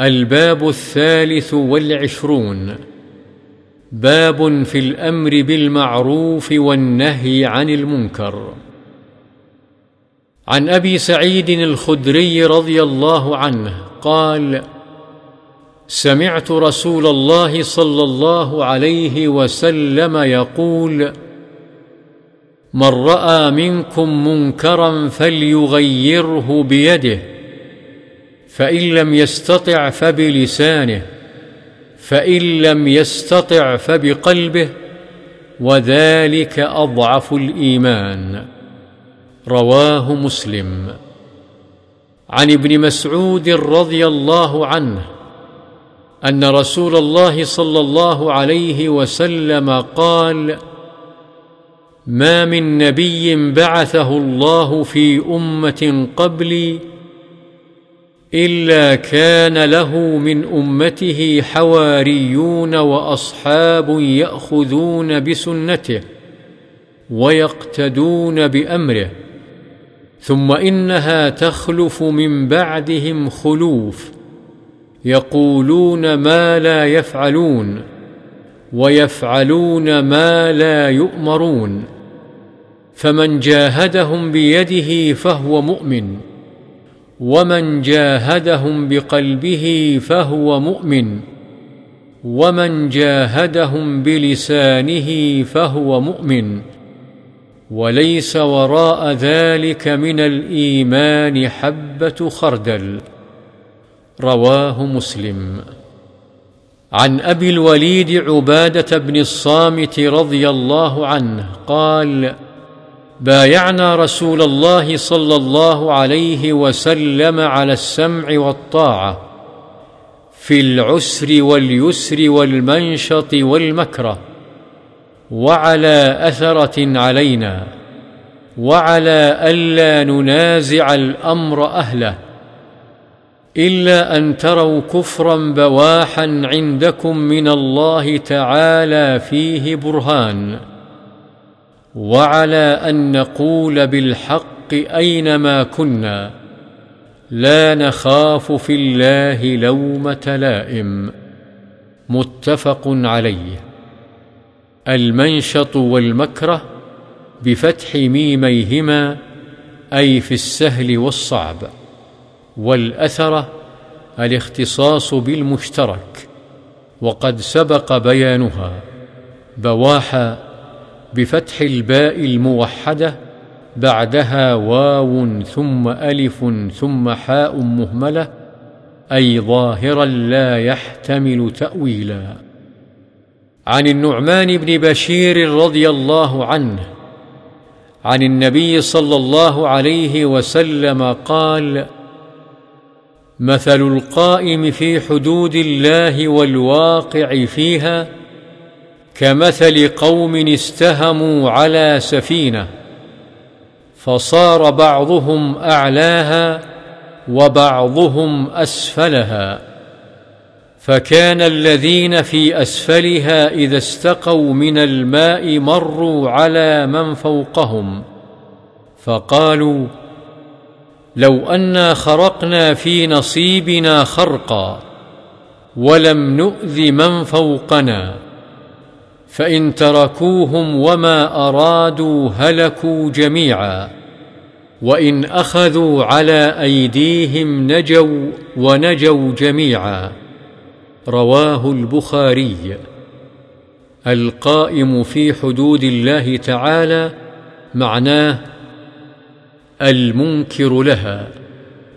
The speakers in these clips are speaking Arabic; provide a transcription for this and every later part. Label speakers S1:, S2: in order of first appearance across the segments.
S1: الباب الثالث والعشرون. باب في الأمر بالمعروف والنهي عن المنكر. عن أبي سعيد الخدري رضي الله عنه قال سمعت رسول الله صلى الله عليه وسلم يقول من رأى منكم منكرا فليغيره بيده فإن لم يستطع فبلسانه فإن لم يستطع فبقلبه وذلك أضعف الإيمان. رواه مسلم. عن ابن مسعود رضي الله عنه أن رسول الله صلى الله عليه وسلم قال ما من نبي بعثه الله في أمة قبلي إلا كان له من أمته حواريون وأصحاب يأخذون بسنته ويقتدون بأمره ثم إنها تخلف من بعدهم خلوف يقولون ما لا يفعلون ويفعلون ما لا يؤمرون فمن جاهدهم بيده فهو مؤمن. ومن جاهدهم بقلبه فهو مؤمن. ومن جاهدهم بلسانه فهو مؤمن. وليس وراء ذلك من الإيمان حبة خردل. رواه مسلم. عن أبي الوليد عبادة بن الصامت رضي الله عنه قال بايعنا رسول الله صلى الله عليه وسلم على السمع والطاعة في العسر واليسر والمنشط والمكره وعلى أثرة علينا وعلى ألا ننازع الأمر أهله إلا أن تروا كفرا بواحا عندكم من الله تعالى فيه برهان وعلى أن نقول بالحق اينما كنا لا نخاف في الله لومة لائم. متفق عليه. المنشط والمكره بفتح ميميهما أي في السهل والصعب. والاثره الاختصاص بالمشترك وقد سبق بيانها. بواحا بفتح الباء الموحدة بعدها واو ثم ألف ثم حاء مهملة أي ظاهرا لا يحتمل تأويلا. عن النعمان بن بشير رضي الله عنه عن النبي صلى الله عليه وسلم قال مثل القائم في حدود الله والواقع فيها كمثل قوم استهموا على سفينة فصار بعضهم أعلاها وبعضهم أسفلها فكان الذين في أسفلها إذا استقوا من الماء مروا على من فوقهم فقالوا لو أنا خرقنا في نصيبنا خرقا ولم نؤذ من فوقنا فإن تركوهم وما أرادوا هلكوا جميعا. وإن أخذوا على أيديهم نجوا ونجوا جميعا. رواه البخاري. القائم في حدود الله تعالى معناه المنكر لها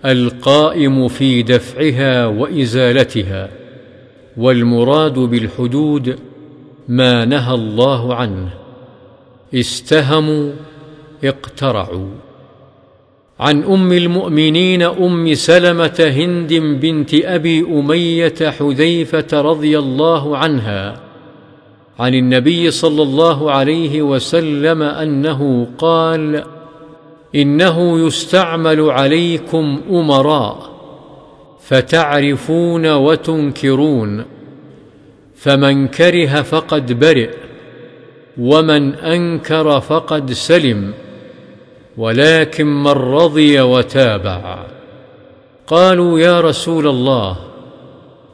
S1: القائم في دفعها وإزالتها والمراد بالحدود ما نهى الله عنه. استهموا اقترعوا. عن أم المؤمنين أم سلمة هند بنت أبي أمية حذيفة رضي الله عنها عن النبي صلى الله عليه وسلم أنه قال إنه يستعمل عليكم أمراء فتعرفون وتنكرون. فمن كره فقد برئ ومن أنكر فقد سلم ولكن من رضي وتابع. قالوا يا رسول الله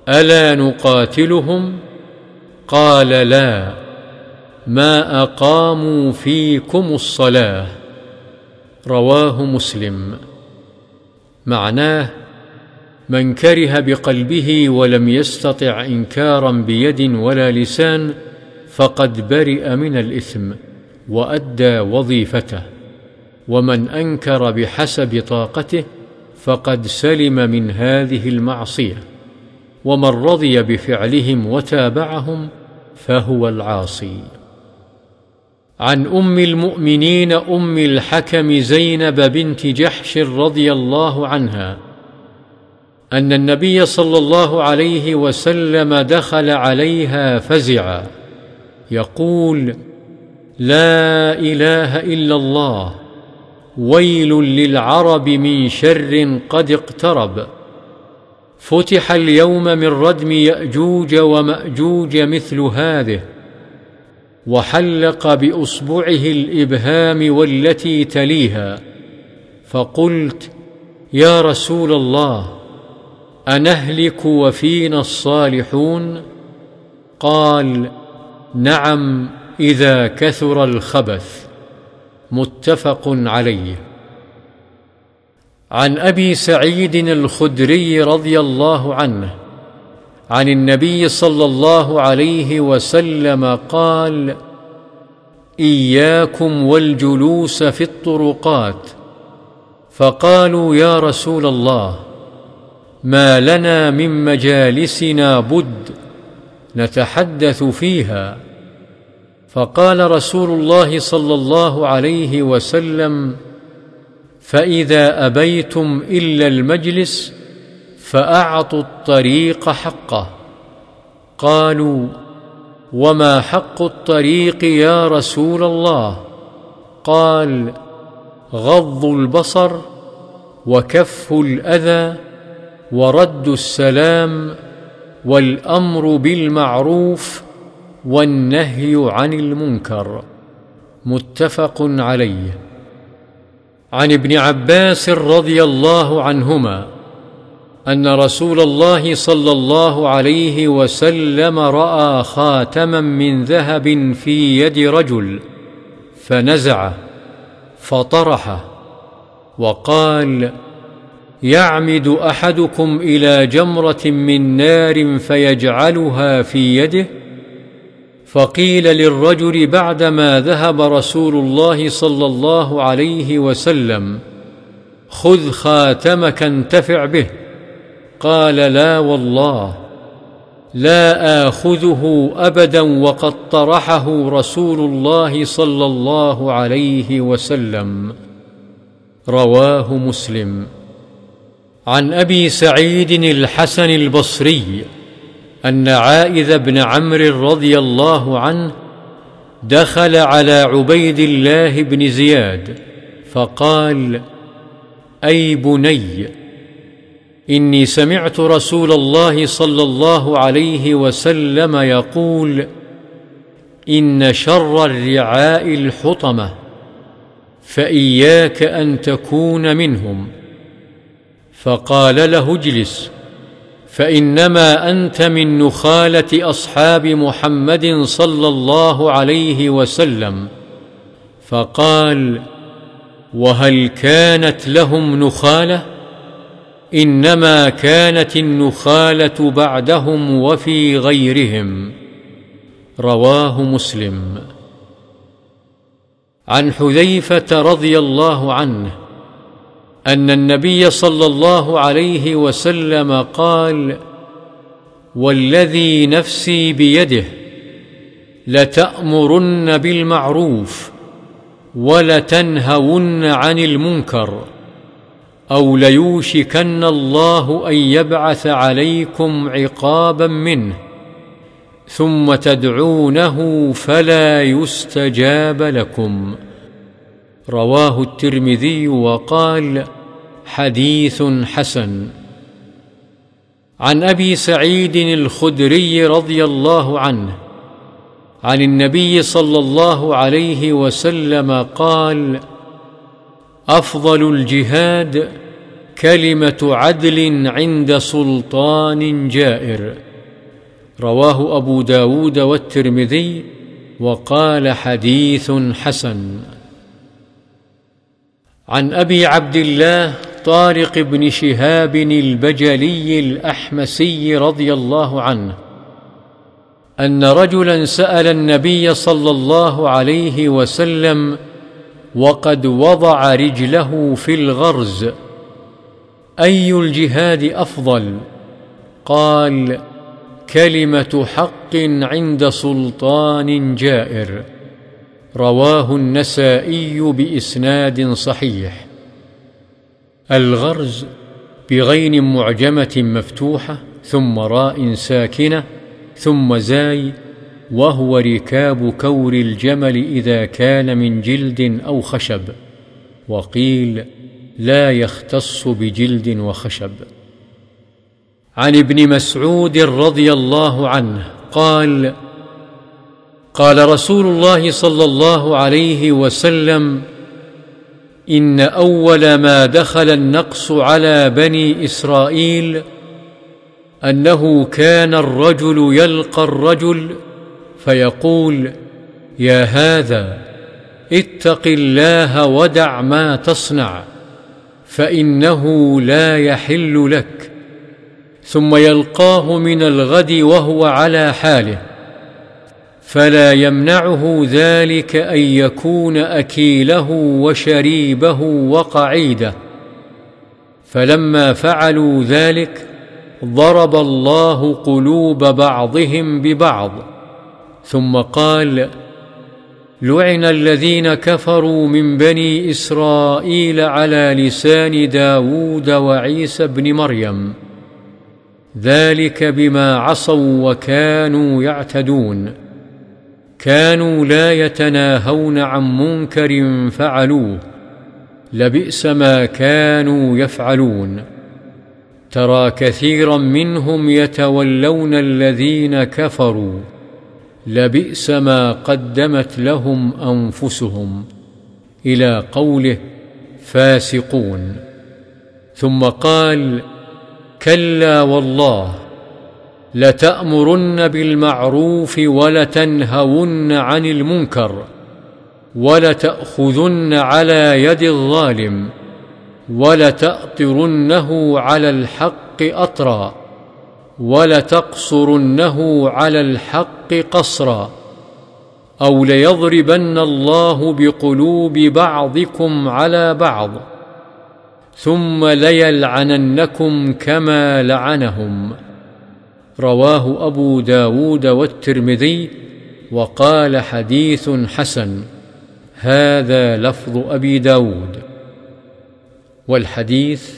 S1: ألا نقاتلهم؟ قال لا ما أقاموا فيكم الصلاة. رواه مسلم. معناه من كره بقلبه ولم يستطع إنكارا بيد ولا لسان فقد برئ من الإثم وأدى وظيفته. ومن أنكر بحسب طاقته فقد سلم من هذه المعصية. ومن رضي بفعلهم وتابعهم فهو العاصي. عن أم المؤمنين أم الحكم زينب بنت جحش رضي الله عنها أن النبي صلى الله عليه وسلم دخل عليها فزعا. يقول لا إله إلا الله ويل للعرب من شر قد اقترب. فتح اليوم من ردم يأجوج ومأجوج مثل هذه وحلق بأصبعه الإبهام والتي تليها. فقلت يا رسول الله أنهلك وفينا الصالحون؟ قال نعم إذا كثر الخبث. متفق عليه. عن أبي سعيد الخدري رضي الله عنه عن النبي صلى الله عليه وسلم قال إياكم والجلوس في الطرقات. فقالوا يا رسول الله ما لنا من مجالسنا بد نتحدث فيها. فقال رسول الله صلى الله عليه وسلم فإذا أبيتم إلا المجلس فأعطوا الطريق حقه. قالوا وما حق الطريق يا رسول الله؟ قال غض البصر وكف الأذى ورد السلام والأمر بالمعروف والنهي عن المنكر متفق عليه. عن ابن عباس رضي الله عنهما أن رسول الله صلى الله عليه وسلم رأى خاتما من ذهب في يد رجل فنزعه فطرحه وقال يعمد أحدكم إلى جمرة من نار فيجعلها في يده؟ فقيل للرجل بعدما ذهب رسول الله صلى الله عليه وسلم خذ خاتمك انتفع به. قال لا والله لا آخذه أبدا وقد طرحه رسول الله صلى الله عليه وسلم. رواه مسلم. عن أبي سعيد الحسن البصري أن عائذ بن عمرو رضي الله عنه دخل على عبيد الله بن زياد فقال أي بني إني سمعت رسول الله صلى الله عليه وسلم يقول إن شر الرعاء الحطمة فإياك أن تكون منهم. فقال له اجلس. فإنما أنت من نخالة أصحاب محمد صلى الله عليه وسلم. فقال وهل كانت لهم نخالة؟ إنما كانت النخالة بعدهم وفي غيرهم. رواه مسلم. عن حذيفة رضي الله عنه أن النبي صلى الله عليه وسلم قال والذي نفسي بيده لتأمرن بالمعروف ولتنهون عن المنكر أو ليوشكن الله أن يبعث عليكم عقابا منه ثم تدعونه فلا يستجاب لكم. رواه الترمذي وقال حديث حسن. عن أبي سعيد الخدري رضي الله عنه عن النبي صلى الله عليه وسلم قال أفضل الجهاد كلمة عدل عند سلطان جائر. رواه أبو داود والترمذي وقال حديث حسن. عن أبي عبد الله طارق بن شهاب البجلي الأحمسي رضي الله عنه أن رجلا سأل النبي صلى الله عليه وسلم وقد وضع رجله في الغرز أي الجهاد أفضل؟ قال كلمة حق عند سلطان جائر. رواه النسائي بإسناد صحيح. الغرز بغين معجمة مفتوحة ثم راء ساكنة ثم زاي وهو ركاب كور الجمل إذا كان من جلد أو خشب وقيل لا يختص بجلد وخشب. عن ابن مسعود رضي الله عنه قال قال رسول الله صلى الله عليه وسلم إن أول ما دخل النقص على بني إسرائيل أنه كان الرجل يلقى الرجل فيقول يا هذا اتق الله ودع ما تصنع فإنه لا يحل لك ثم يلقاه من الغد وهو على حاله. فلا يمنعه ذلك أن يكون أكيله وشريبه وقعيده. فلما فعلوا ذلك ضرب الله قلوب بعضهم ببعض ثم قال لعن الذين كفروا من بني إسرائيل على لسان داود وعيسى بن مريم ذلك بما عصوا وكانوا يعتدون. كانوا لا يتناهون عن منكر فعلوه لبئس ما كانوا يفعلون. ترى كثيرا منهم يتولون الذين كفروا لبئس ما قدمت لهم أنفسهم. إلى قوله فاسقون. ثم قال كلا والله لتأمرن بالمعروف ولتنهون عن المنكر ولتأخذن على يد الظالم ولتأطرنه على الحق أطرا ولتقصرنه على الحق قصرا أو ليضربن الله بقلوب بعضكم على بعض ثم ليلعننكم كما لعنهم رواه أبو داود والترمذي وقال حديث حسن هذا لفظ أبي داود. والحديث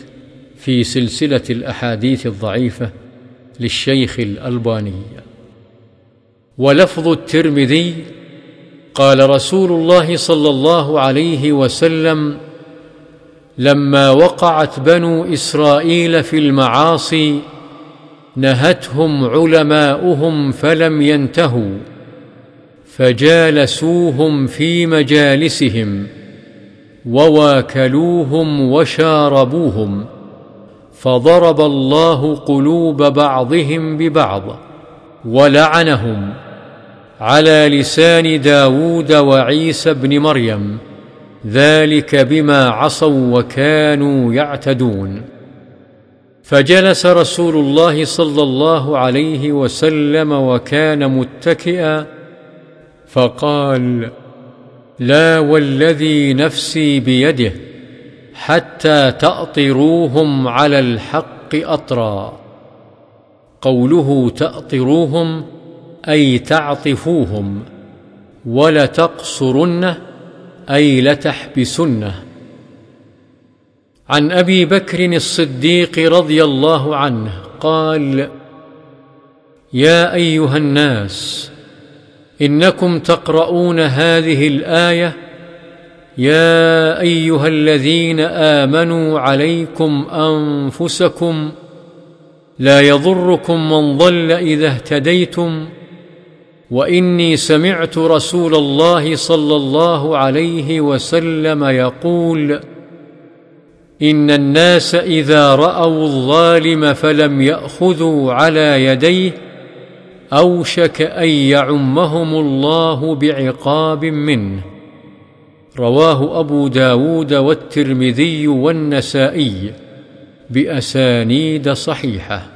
S1: في سلسلة الأحاديث الضعيفة للشيخ الألباني. ولفظ الترمذي قال رسول الله صلى الله عليه وسلم لما وقعت بنو إسرائيل في المعاصي نهتهم علماؤهم فلم ينتهوا فجالسوهم في مجالسهم وواكلوهم وشاربوهم فضرب الله قلوب بعضهم ببعض ولعنهم على لسان داود وعيسى بن مريم ذلك بما عصوا وكانوا يعتدون. فجلس رسول الله صلى الله عليه وسلم وكان متكئا فقال لا والذي نفسي بيده حتى تأطروهم على الحق أطرا. قوله تأطروهم أي تعطفوهم ولتقصرنه أي لتحبسنه. عن أبي بكر الصديق رضي الله عنه قال يا أيها الناس إنكم تقرؤون هذه الآية يا أيها الذين آمنوا عليكم أنفسكم لا يضركم من ضل إذا اهتديتم وإني سمعت رسول الله صلى الله عليه وسلم يقول إن الناس إذا رأوا الظالم فلم يأخذوا على يديه أوشك أن يعمهم الله بعقاب منه. رواه أبو داود والترمذي والنسائي بأسانيد صحيحة.